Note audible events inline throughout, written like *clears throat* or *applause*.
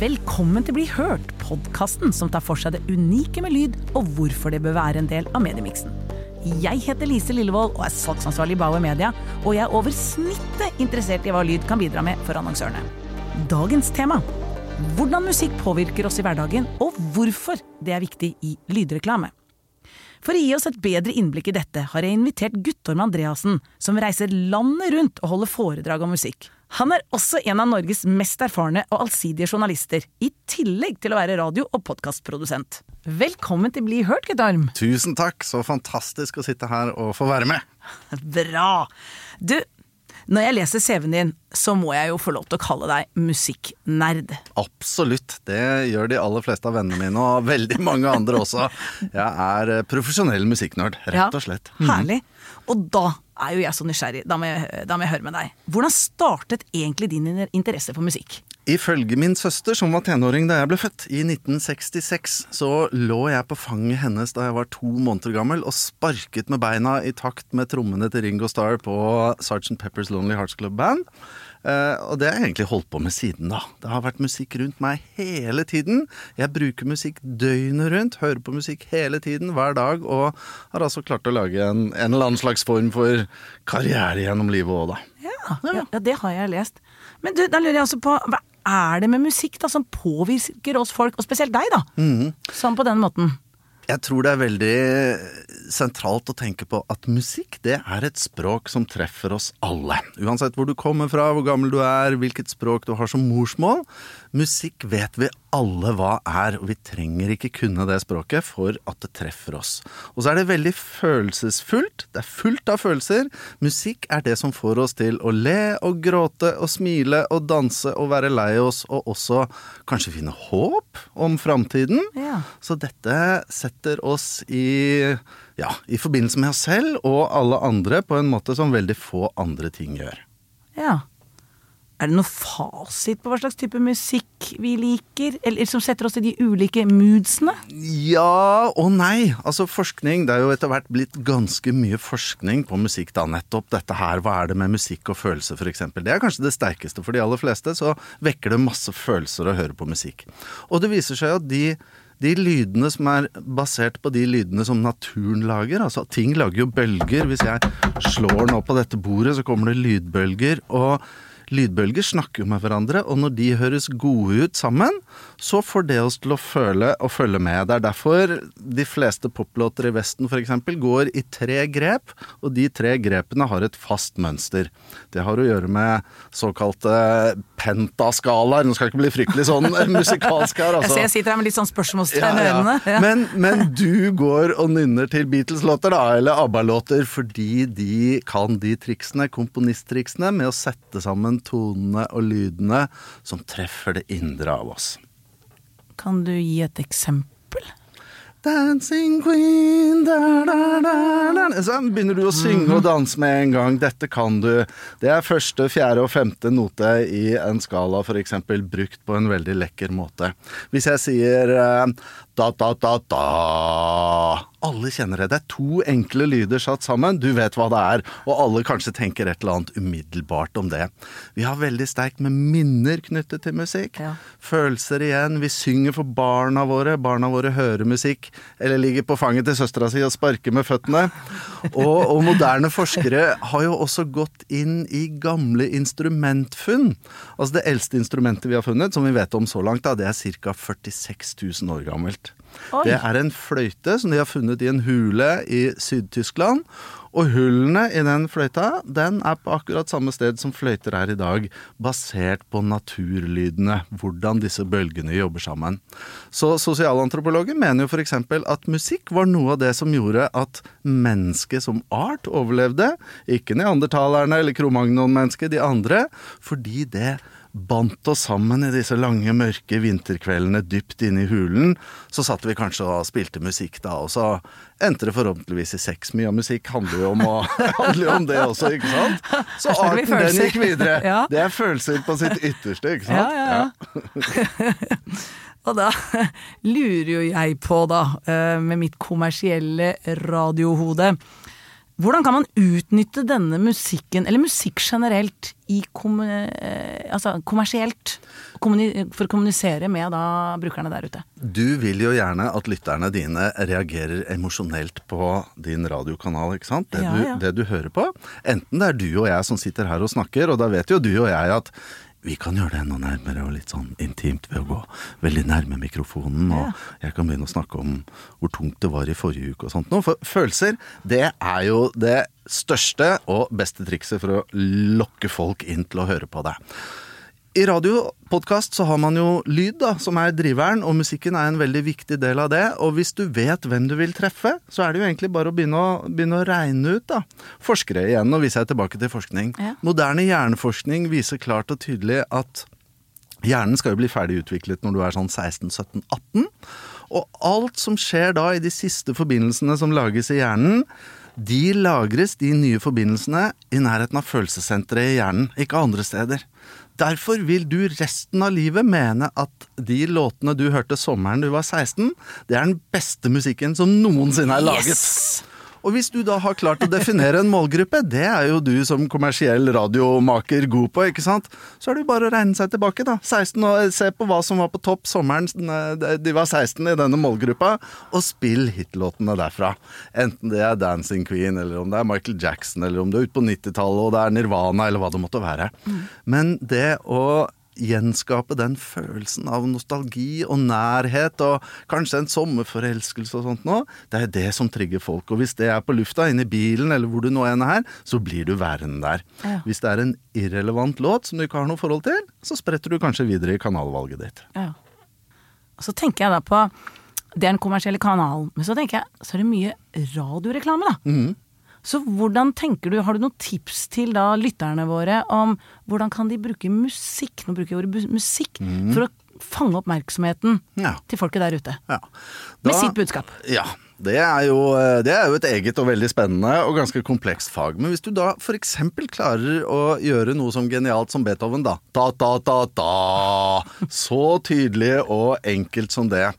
Velkommen til Bli hørt, podkasten som tar for seg det unike med lyd, og hvorfor det bør være en del av mediemiksen. Jeg heter Lise Lillevold og er salgsansvarlig i Bauer Media, og jeg er over snittet interessert i hva lyd kan bidra med for annonsørene. Dagens tema hvordan musikk påvirker oss i hverdagen, og hvorfor det er viktig i lydreklame. For å gi oss et bedre innblikk i dette har jeg invitert Guttorm Andreassen, som reiser landet rundt og holder foredrag om musikk. Han er også en av Norges mest erfarne og allsidige journalister, i tillegg til å være radio- og podkastprodusent. Velkommen til Bli hørt, Guttorm. Tusen takk, så fantastisk å sitte her og få være med. *laughs* Bra. Du, når jeg leser CV-en din, så må jeg jo få lov til å kalle deg musikknerd. Absolutt, det gjør de aller fleste av vennene mine, og veldig mange andre også. *laughs* Jeg er eh, profesjonell musikknerd, rett og slett. Ja, herlig. Og da er jo jeg så nysgjerrig, da må jeg, da må jeg høre med deg. Hvordan startet egentlig din interesse for musikk? Ifølge min søster, som var tenåring da jeg ble født, i 1966, så lå jeg på fanget hennes da jeg var to måneder gammel og sparket med beina i takt med trommene til Ringo Starr på Sgt. Peppers Lonely Hearts Club Band. Uh, og det har jeg egentlig holdt på med siden da. Det har vært musikk rundt meg hele tiden. Jeg bruker musikk døgnet rundt, hører på musikk hele tiden, hver dag, og har altså klart å lage en, en eller annen slags form for karriere gjennom livet òg, da. Ja, ja. ja, det har jeg lest. Men du, da lurer jeg altså på, hva er det med musikk da som påvirker oss folk, og spesielt deg, da? Mm. Sånn på den måten. Jeg tror det er veldig sentralt å tenke på at musikk det er et språk som treffer oss alle. Uansett hvor du kommer fra, hvor gammel du er, hvilket språk du har som morsmål. Musikk vet vi alle hva er, og vi trenger ikke kunne det språket for at det treffer oss. Og så er det veldig følelsesfullt. Det er fullt av følelser. Musikk er det som får oss til å le og gråte og smile og danse og være lei oss, og også kanskje finne håp om framtiden. Ja. Så dette setter oss i ja, i forbindelse med oss selv og alle andre på en måte som veldig få andre ting gjør. Ja. Er det noe fasit på hva slags type musikk vi liker, eller som setter oss i de ulike moodsene? Ja og nei. Altså forskning Det er jo etter hvert blitt ganske mye forskning på musikk, da. Nettopp dette her. Hva er det med musikk og følelse, f.eks. Det er kanskje det sterkeste for de aller fleste. Så vekker det masse følelser å høre på musikk. Og det viser seg at de de lydene som er basert på de lydene som naturen lager. Altså ting lager jo bølger. Hvis jeg slår nå på dette bordet, så kommer det lydbølger. Og lydbølger snakker jo med hverandre, og når de høres gode ut sammen, så får det oss til å føle og følge med. Det er derfor de fleste poplåter i Vesten f.eks. går i tre grep, og de tre grepene har et fast mønster. Det har å gjøre med såkalte pentaskalaer. Nå skal jeg ikke bli fryktelig sånn *laughs* musikalsk her, altså. Jeg jeg sitter her med litt sånn spørsmålstegn i ja, øynene. Ja. Men, men, du går og nynner til Beatles-låter, da, eller ABBA-låter, fordi de kan de triksene, komponisttriksene, med å sette sammen tonene og lydene som treffer det indre av oss. Kan du gi et eksempel? Dancing queen da, da, da, Så begynner du å synge og danse med en gang. Dette kan du. Det er første, fjerde og femte note i en skala, f.eks. brukt på en veldig lekker måte. Hvis jeg sier uh, da, da, da, da Alle kjenner det. Det er to enkle lyder satt sammen. Du vet hva det er, og alle kanskje tenker et eller annet umiddelbart om det. Vi har veldig sterkt med minner knyttet til musikk. Ja. Følelser igjen. Vi synger for barna våre. Barna våre hører musikk eller ligger på fanget til søstera si og sparker med føttene. Og, og, moderne forskere har jo også gått inn i gamle instrumentfunn. Altså det eldste instrumentet vi har funnet, som vi vet om så langt, da, det er ca. 46 000 år gammelt. Oi. Det er en fløyte som de har funnet i en hule i Syd-Tyskland. Og hullene i den fløyta, den er på akkurat samme sted som fløyter er i dag, basert på naturlydene, hvordan disse bølgene jobber sammen. Så sosialantropologer mener jo f.eks. at musikk var noe av det som gjorde at mennesket som art overlevde, ikke neandertalerne eller kromagnon-mennesket, de andre, fordi det bandt oss sammen i disse lange, mørke vinterkveldene dypt inne i hulen. Så satt vi kanskje og spilte musikk da, og så endte det forhåpentligvis i sex. Mye av musikk handler jo om, å, *laughs* handler jo om det også, ikke sant? Så arten den gikk videre. *laughs* Ja. Det er følelser på sitt ytterste, ikke sant? Ja, ja, ja. *laughs* og da lurer jo jeg på, da, eh, med mitt kommersielle radiohode Hvordan kan man utnytte denne musikken, eller musikk generelt, eh, altså kommersielt? For å kommunisere med da brukerne der ute? Du vil jo gjerne at lytterne dine reagerer emosjonelt på din radiokanal, ikke sant? Det, Ja, du, ja. det du hører på. Enten det er du og jeg som sitter her og snakker, og da vet jo du og jeg at vi kan gjøre det enda nærmere og litt sånn intimt ved å gå veldig nærme mikrofonen. Og jeg kan begynne å snakke om hvor tungt det var i forrige uke og sånt noe. For følelser, det er jo det største og beste trikset for å lokke folk inn til å høre på deg. I radiopodkast så har man jo lyd, da, som er driveren, og musikken er en veldig viktig del av det. Og hvis du vet hvem du vil treffe, så er det jo egentlig bare å begynne å, begynne å regne ut, da. Forskere igjen, nå viser jeg tilbake til forskning. Ja. Moderne hjerneforskning viser klart og tydelig at Hjernen skal jo bli ferdig utviklet når du er sånn 16-17-18. Og alt som skjer da i de siste forbindelsene som lages i hjernen, de lagres, de nye forbindelsene, i nærheten av følelsessenteret i hjernen, ikke andre steder. Derfor vil du resten av livet mene at de låtene du hørte sommeren du var 16, det er den beste musikken som noensinne er laget. Yes! Og hvis du da har klart å definere en målgruppe, det er jo du som kommersiell radiomaker god på, ikke sant? Så er det jo bare å regne seg tilbake, da. 16 år, se på hva som var på topp sommeren de var 16 i denne målgruppa, og spill hitlåtene derfra. Enten det er Dancing Queen, eller om det er Michael Jackson, eller om du er ute på 90-tallet og det er Nirvana, eller hva det måtte være. Men det å gjenskape den følelsen av nostalgi og nærhet, og kanskje en sommerforelskelse og sånt noe, det er det som trigger folk. Og hvis det er på lufta, inne i bilen eller hvor du nå enn er, så blir du værende der. Ja. Hvis det er en irrelevant låt som du ikke har noe forhold til, så spretter du kanskje videre i kanalvalget ditt. Ja. Og så tenker jeg da på Det er den kommersielle kanalen, men så tenker jeg så er det mye radioreklame, da. Så hvordan tenker du, har du noen tips til da lytterne våre om hvordan kan de bruke musikk, nå bruker jeg ordet musikk, mm. for å fange oppmerksomheten Ja. til folket der ute? Ja. Med sitt budskap. Ja. Det er, jo, det er jo et eget og veldig spennende og ganske komplekst fag. Men hvis du da f.eks. klarer å gjøre noe som genialt som Beethoven, da. Ta, ta, ta, ta. Så tydelig og enkelt som det.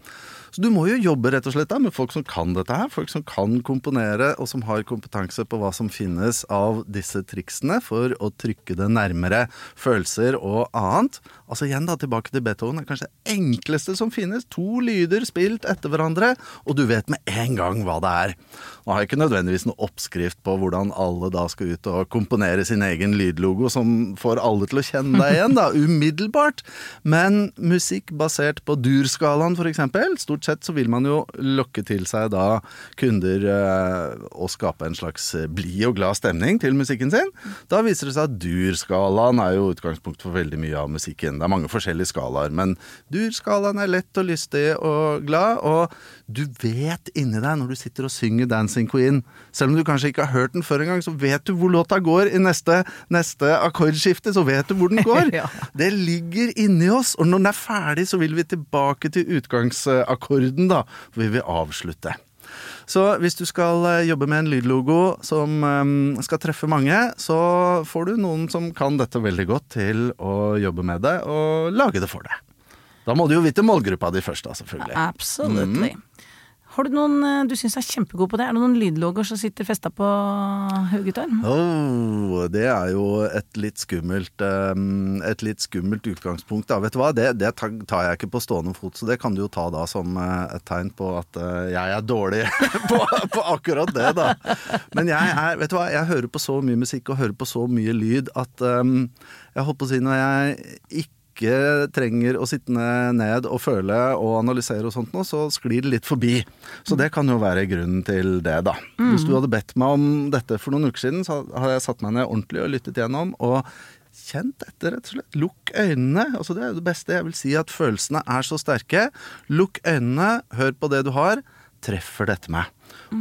Så du må jo jobbe rett og slett da med folk som kan dette her. Folk som kan komponere, og som har kompetanse på hva som finnes av disse triksene for å trykke det nærmere følelser og annet. Altså igjen da, tilbake til Beethoven. Det er kanskje det enkleste som finnes. To lyder spilt etter hverandre, og du vet med en gang hva det er. Nå har jeg ikke nødvendigvis noen oppskrift på hvordan alle da skal ut og komponere sin egen lydlogo som får alle til å kjenne deg igjen, da, umiddelbart. Men musikk basert på durskalaen for eksempel, stort sett så vil man jo lokke til seg da kunder eh, og skape en slags eh, blid og glad stemning til musikken sin. Da viser det seg at durskalaen er jo utgangspunkt for veldig mye av musikken. Det er mange forskjellige skalaer, men durskalaen er lett og lystig og glad, og du vet inni deg når du sitter og synger Dancing Queen, selv om du kanskje ikke har hørt den før engang, så vet du hvor låta går i neste, neste akkordskifte, så vet du hvor den går. *laughs* Ja. Det ligger inni oss, og når den er ferdig, så vil vi tilbake til utgangsakkorden, da. For vi vil avslutte. Så hvis du skal eh, jobbe med en lydlogo som eh, skal treffe mange, så får du noen som kan dette veldig godt til å jobbe med det og lage det for deg. Da må du jo vite målgruppa di først, da, selvfølgelig. Absolutely. Har du noen eh, du syns er kjempegod på det? Er det noen lydlogger som sitter festa på hodegitar? Oh, det er jo et litt skummelt eh, Et litt skummelt utgangspunkt. Da. Vet du hva, det, det tar jeg ikke på stående fot, så det kan du jo ta da som eh, et tegn på at eh, jeg er dårlig *laughs* på, på akkurat det, da. Men jeg er, vet du hva, jeg hører på så mye musikk og hører på så mye lyd at um, jeg holdt på å si når jeg ikke trenger å sitte ned og føle og analysere og sånt noe, så sklir det litt forbi. Så det kan jo være grunnen til det, da. Hvis du hadde bedt meg om dette for noen uker siden, så hadde jeg satt meg ned ordentlig og lyttet gjennom. og Kjent etter, rett og slett. Lukk øynene. altså Det er jo det beste. Jeg vil si at følelsene er så sterke. Lukk øynene, hør på det du har. Treffer dette meg?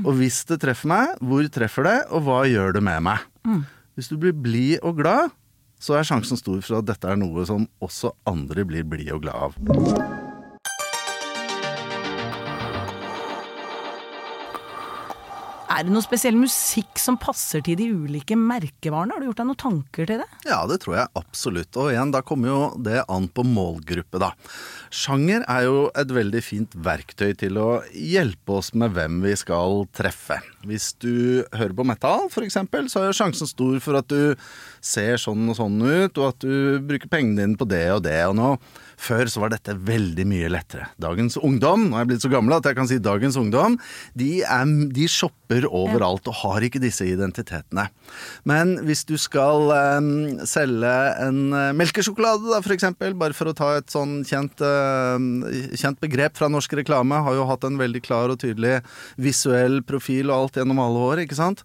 Og hvis det treffer meg, hvor treffer det, og hva gjør det med meg? Hvis du blir blid og glad, så er sjansen stor for at dette er noe som også andre blir blide og glad av. Er det noe spesiell musikk som passer til de ulike merkevarene? Har du gjort deg noen tanker til det? Ja, det tror jeg absolutt. Og igjen, da kommer jo det an på målgruppe, da. Sjanger er jo et veldig fint verktøy til å hjelpe oss med hvem vi skal treffe. Hvis du hører på metal, f.eks., så er jo sjansen stor for at du ser sånn og sånn ut, og at du bruker pengene dine på det og det. og nå før så var dette veldig mye lettere. Dagens ungdom, nå er jeg blitt så gammel at jeg kan si dagens ungdom, de, er, de shopper overalt og har ikke disse identitetene. Men hvis du skal um, selge en uh, melkesjokolade, da for eksempel, bare for å ta et sånn kjent, uh, kjent begrep fra norsk reklame, har jo hatt en veldig klar og tydelig visuell profil og alt gjennom alle år, ikke sant?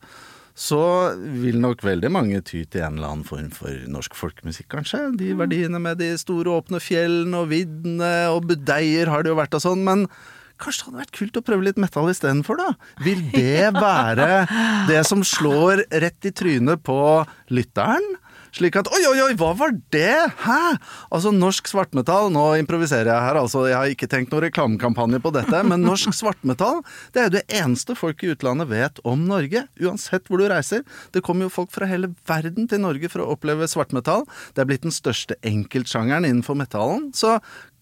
Så vil nok veldig mange ty til en eller annen form for norsk folkemusikk, kanskje. De verdiene med de store, åpne fjellene og viddene og budeier har det jo vært og sånn, men Kanskje det hadde vært kult å prøve litt metal istedenfor, da? Vil det være det som slår rett i trynet på lytteren? Slik at oi, oi, oi, hva var det? Hæ? Altså norsk svartmetall Nå improviserer jeg her, altså. Jeg har ikke tenkt noen reklamekampanje på dette, men norsk *laughs* svartmetall det er det eneste folk i utlandet vet om Norge. Uansett hvor du reiser. Det kommer jo folk fra hele verden til Norge for å oppleve svartmetall. Det er blitt den største enkeltsjangeren innenfor metallen. Så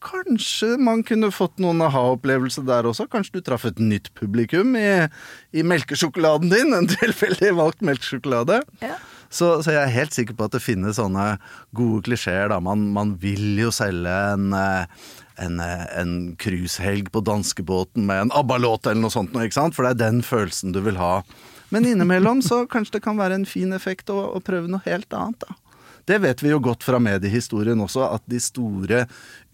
kanskje man kunne fått noen aha-opplevelse der også. Kanskje du traff et nytt publikum i, i melkesjokoladen din, en tilfeldig valgt melkesjokolade. Ja. Så, så, jeg er helt sikker på at det finnes sånne gode klisjeer. Man, man vil jo selge en eh, eh, en cruisehelg på danskebåten med en ABBA-låt eller noe sånt, ikke sant? For det er den følelsen du vil ha. Men innimellom så *laughs* kanskje det kan være en fin effekt å, å prøve noe helt annet, da. Det vet vi jo godt fra mediehistorien også, at de store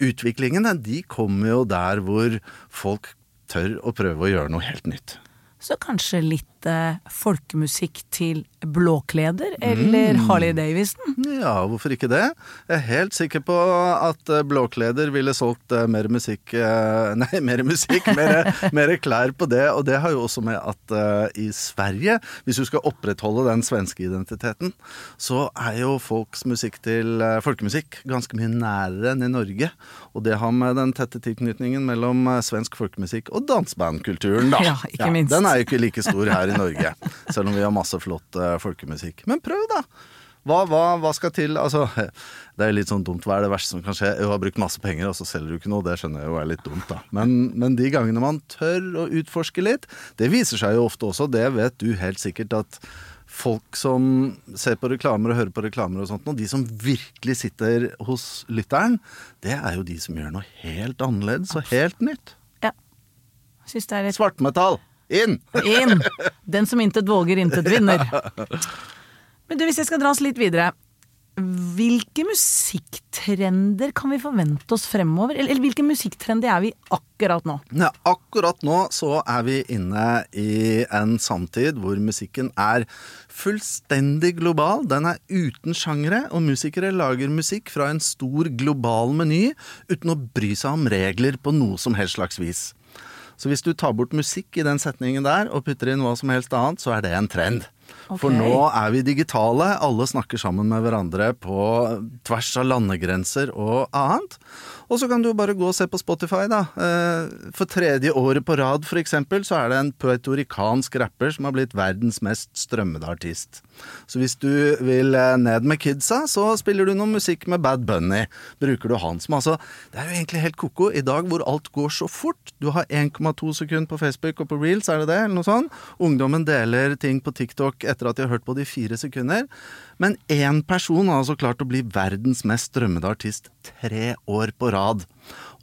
utviklingene de kommer jo der hvor folk tør å prøve å gjøre noe helt nytt. Så kanskje litt eh, folkemusikk til Blåkleder eller Mm. Harley Davison? Ja, hvorfor ikke det? Jeg er helt sikker på at eh, Blåkleder ville solgt eh, mer musikk eh, *laughs* Nei, mer musikk, mer, mer klær på det. Og det har jo også med at i Sverige, hvis du skal opprettholde den svenske identiteten, så er jo folks musikk til folkemusikk ganske mye nærere enn i Norge. Og det har med den tette tilknytningen mellom svensk folkemusikk og dansebandkulturen, da. Ja, ikke minst. Den er jo ikke like stor her i Norge, selv om vi har masse flott eh, folkemusikk. Men prøv, da! Hva, hva, hva skal til? Altså, det er litt sånn dumt. Hva er det verste som kan skje? Jo, har brukt masse penger, og så selger du ikke noe. Det skjønner jeg jo er litt dumt, da. Men, men de gangene man tør å utforske litt, det viser seg jo ofte også, det vet du helt sikkert, at folk som ser på reklamer og hører på reklamer og sånt, og de som virkelig sitter hos lytteren, det er jo de som gjør noe helt annerledes og helt nytt. Ja. Er litt Svartmetall! Inn! inn. Den som intet våger, intet vinner. *laughs* Men du, hvis jeg skal dra oss litt videre. Hvilke musikktrender kan vi forvente oss fremover? Eller, eller hvilke musikktrender er vi akkurat nå? Ja, akkurat nå så er vi inne i en samtid hvor musikken er fullstendig global. Den er uten sjangere, og musikere lager musikk fra en stor global meny uten å bry seg om regler på noe som helst slags vis. Så hvis du tar bort musikk i den setningen der og putter inn hva som helst annet, så er det en trend. For nå er vi digitale, alle snakker sammen med hverandre på tvers av landegrenser og annet. Og så kan du bare gå og se på Spotify, da. Eh, For tredje året på rad, for eksempel, så er det en puertorikansk rapper som har blitt verdens mest strømmede artist. Så hvis du vil eh, ned med kidsa, så spiller du noe musikk med Bad Bunny. Bruker du han som altså Det er jo egentlig helt ko-ko i dag hvor alt går så fort. Du har 1,2 sekunder på Facebook og på Reels, er det det? Eller noe sånt. Ungdommen deler ting på TikTok etter at de har hørt på det i fire sekunder. Men én person har altså klart å bli verdens mest strømmede artist tre år på rad.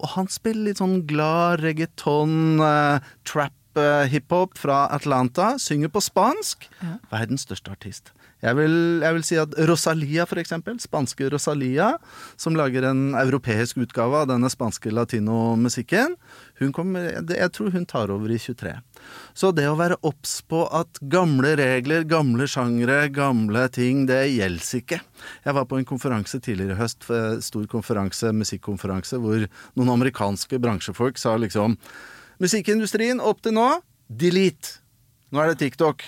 Og han spiller litt sånn glad reggaeton, eh, trap, eh, hiphop fra Atlanta. Synger på spansk. Verdens største artist. Jeg vil, jeg vil si at Rosalia, for eksempel, spanske Rosalia, som lager en europeisk utgave av denne spanske latinomusikken, hun kommer, jeg tror hun tar over i 23. Så det å være obs på at gamle regler, gamle sjangre, gamle ting, det gjelder ikke. Jeg var på en konferanse tidligere i høst, stor konferanse, musikkonferanse, hvor noen amerikanske bransjefolk sa liksom Musikkindustrien opp til nå, delete. Nå er det TikTok.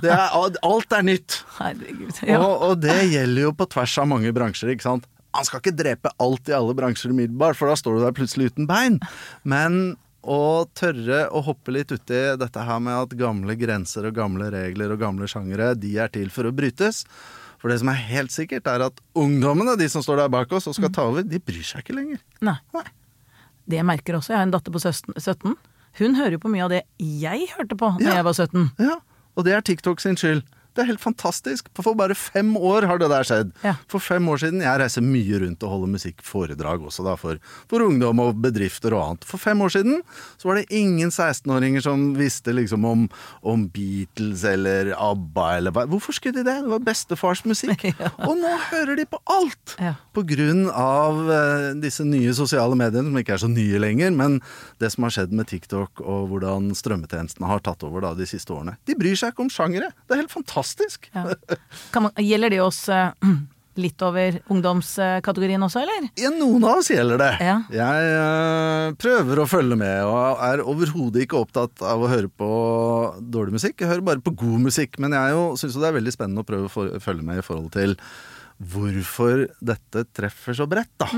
Det er, *laughs* alt er nytt. Herregud. Ja. Og, og det gjelder jo på tvers av mange bransjer, ikke sant. Han skal ikke drepe alt i alle bransjer umiddelbart, for da står du der plutselig uten bein. Men å tørre å hoppe litt uti dette her med at gamle grenser og gamle regler og gamle sjangere, de er til for å brytes. For det som er helt sikkert, er at ungdommene, de som står der bak oss og skal ta over, de bryr seg ikke lenger. Nei. Nei. Det merker også. Jeg har en datter på 17. Hun hører jo på mye av det jeg hørte på da Ja. jeg var 17. Ja, og det er TikTok sin skyld. Det er helt fantastisk. For bare fem år har det der skjedd. Ja. For fem år siden Jeg reiser mye rundt og holder musikkforedrag også, da, for, for ungdom og bedrifter og annet. For fem år siden så var det ingen 16-åringer som visste liksom om, om Beatles eller ABBA eller hva. Hvorfor skulle de det? Det var bestefars musikk. *laughs* Og nå hører de på alt! Ja. På grunn av eh, disse nye sosiale mediene, som ikke er så nye lenger, men det som har skjedd med TikTok og hvordan strømmetjenestene har tatt over da de siste årene. De bryr seg ikke om sjangere. Det er helt fantastisk. Ja. Kan man, gjelder det oss eh, *clears throat* litt over ungdomskategorien også, eller? Ja, noen av oss gjelder det. Ja. Jeg uh, prøver å følge med, og er overhodet ikke opptatt av å høre på dårlig musikk. Jeg hører bare på god musikk, men jeg syns det er veldig spennende å prøve å for- følge med i forhold til hvorfor dette treffer så bredt, da.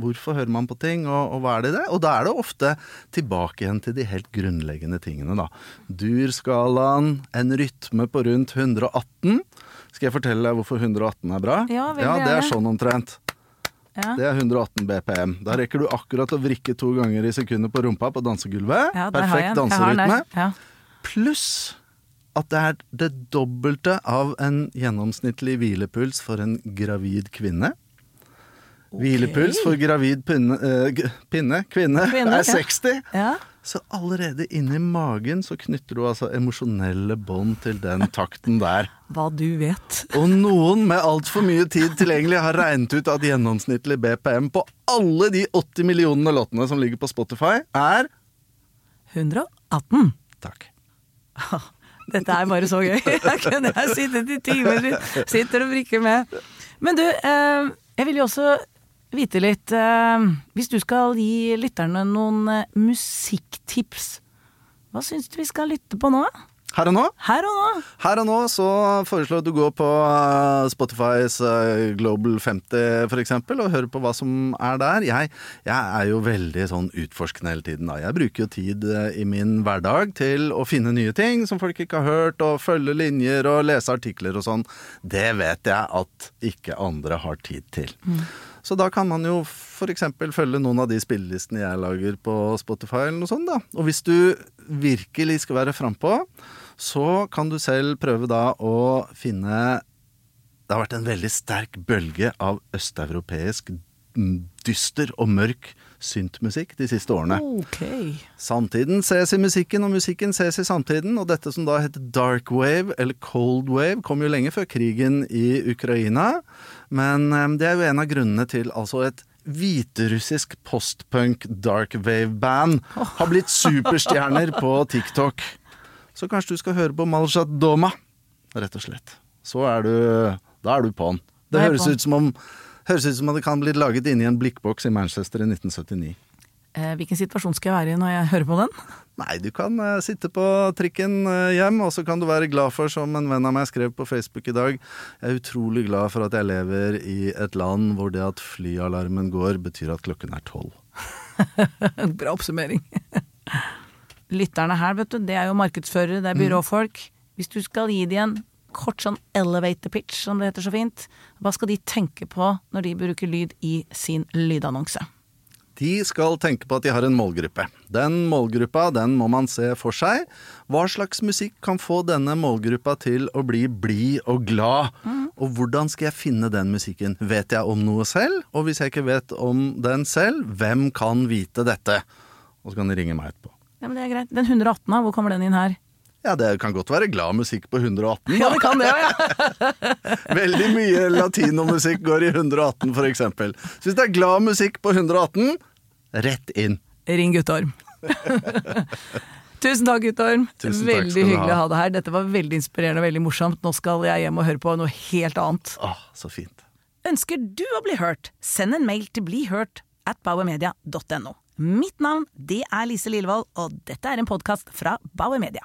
Hvorfor hører man på ting, og, og hva er det i det? Og da er det ofte tilbake igjen til de helt grunnleggende tingene, da. Dur-skalaen, en rytme på rundt 118. Skal jeg fortelle deg hvorfor 118 er bra? Ja, ja, det er sånn omtrent. Ja. Det er 118 BPM. Da rekker du akkurat å vrikke to ganger i sekundet på rumpa på dansegulvet. Ja, Perfekt danserytme. Ja. Pluss at det er det dobbelte av en gjennomsnittlig hvilepuls for en gravid kvinne. Hvilepuls for gravid pinne, eh, pinne kvinne, Kvinne, er 60. Ja. Så allerede inni magen så knytter du altså emosjonelle bånd til den takten der. Hva du vet. Og noen med altfor mye tid tilgjengelig har regnet ut at gjennomsnittlig BPM på alle de 80 millionene låtene som ligger på Spotify, er 118. Takk. Dette er bare så gøy. *laughs* Jeg kunne jeg sittet i timer, sitter og vrikker med. Men du, eh, jeg vil jo også vite litt eh, Hvis du skal gi lytterne noen eh, musikktips, hva syns du vi skal lytte på nå? Her og nå Her og nå. Her og nå så foreslår jeg at du går på eh, Spotifys Global 50 for eksempel, og hører på hva som er der. Jeg, jeg er jo veldig sånn utforskende hele tiden. da. Jeg bruker jo tid i min hverdag til å finne nye ting som folk ikke har hørt, og følge linjer og lese artikler og sånn. Det vet jeg at ikke andre har tid til. Så da kan man jo f.eks. følge noen av de spillelistene jeg lager på Spotify eller noe sånt. da. Og hvis du virkelig skal være frampå, så kan du selv prøve da å finne Det har vært en veldig sterk bølge av østeuropeisk mm, dyster og mørk syntmusikk de siste årene. Okay. Samtiden ses i musikken, og musikken ses i samtiden. Og dette som da heter dark wave, eller cold wave, kom jo lenge før krigen i Ukraina. Men eh, det er jo en av grunnene til altså et hviterussisk postpunk dark wave-band har blitt superstjerner på TikTok. Så kanskje du skal høre på Maljat Doma, rett og slett. Så er du Da er du på'n. Det høres ut som om Høres ut som om det kan bli laget inni en blikkboks i Manchester i 1979. Eh, hvilken situasjon skal jeg være i når jeg hører på den? Nei, du kan eh, sitte på trikken eh, hjem, og så kan du være glad for, som en venn av meg skrev på Facebook i dag, jeg er utrolig glad for at jeg lever i et land hvor det at flyalarmen går, betyr at klokken er tolv. *laughs* Bra oppsummering. Lytterne her, vet du, det er jo markedsførere, det er byråfolk. Hvis du skal gi dem en kort sånn elevator pitch, som det heter så fint, hva skal de tenke på når de bruker lyd i sin lydannonse? De skal tenke på at de har en målgruppe. Den målgruppa den må man se for seg. Hva slags musikk kan få denne målgruppa til å bli blid og glad? Og hvordan skal jeg finne den musikken? Vet jeg om noe selv? Og hvis jeg ikke vet om den selv, hvem kan vite dette? Og så kan de ringe meg etterpå. Ja, men det er greit. Den 118a, hvor kommer den inn her? Ja, det kan godt være glad musikk på 118. Ja, det kan det ja. *laughs* Veldig mye latinomusikk går i 118, for eksempel. Så hvis det er glad musikk på 118, rett inn. Ring Guttorm. *laughs* Tusen takk, Guttorm. Tusen takk veldig hyggelig ha. å ha deg her. Dette var veldig inspirerende og veldig morsomt. Nå skal jeg hjem og høre på noe helt annet. Åh, så fint. Ønsker du å bli hørt? Send en mail til blihørt at bauermedia.no. Mitt navn det er Lise Lillevold, og dette er en podkast fra Bauer Media.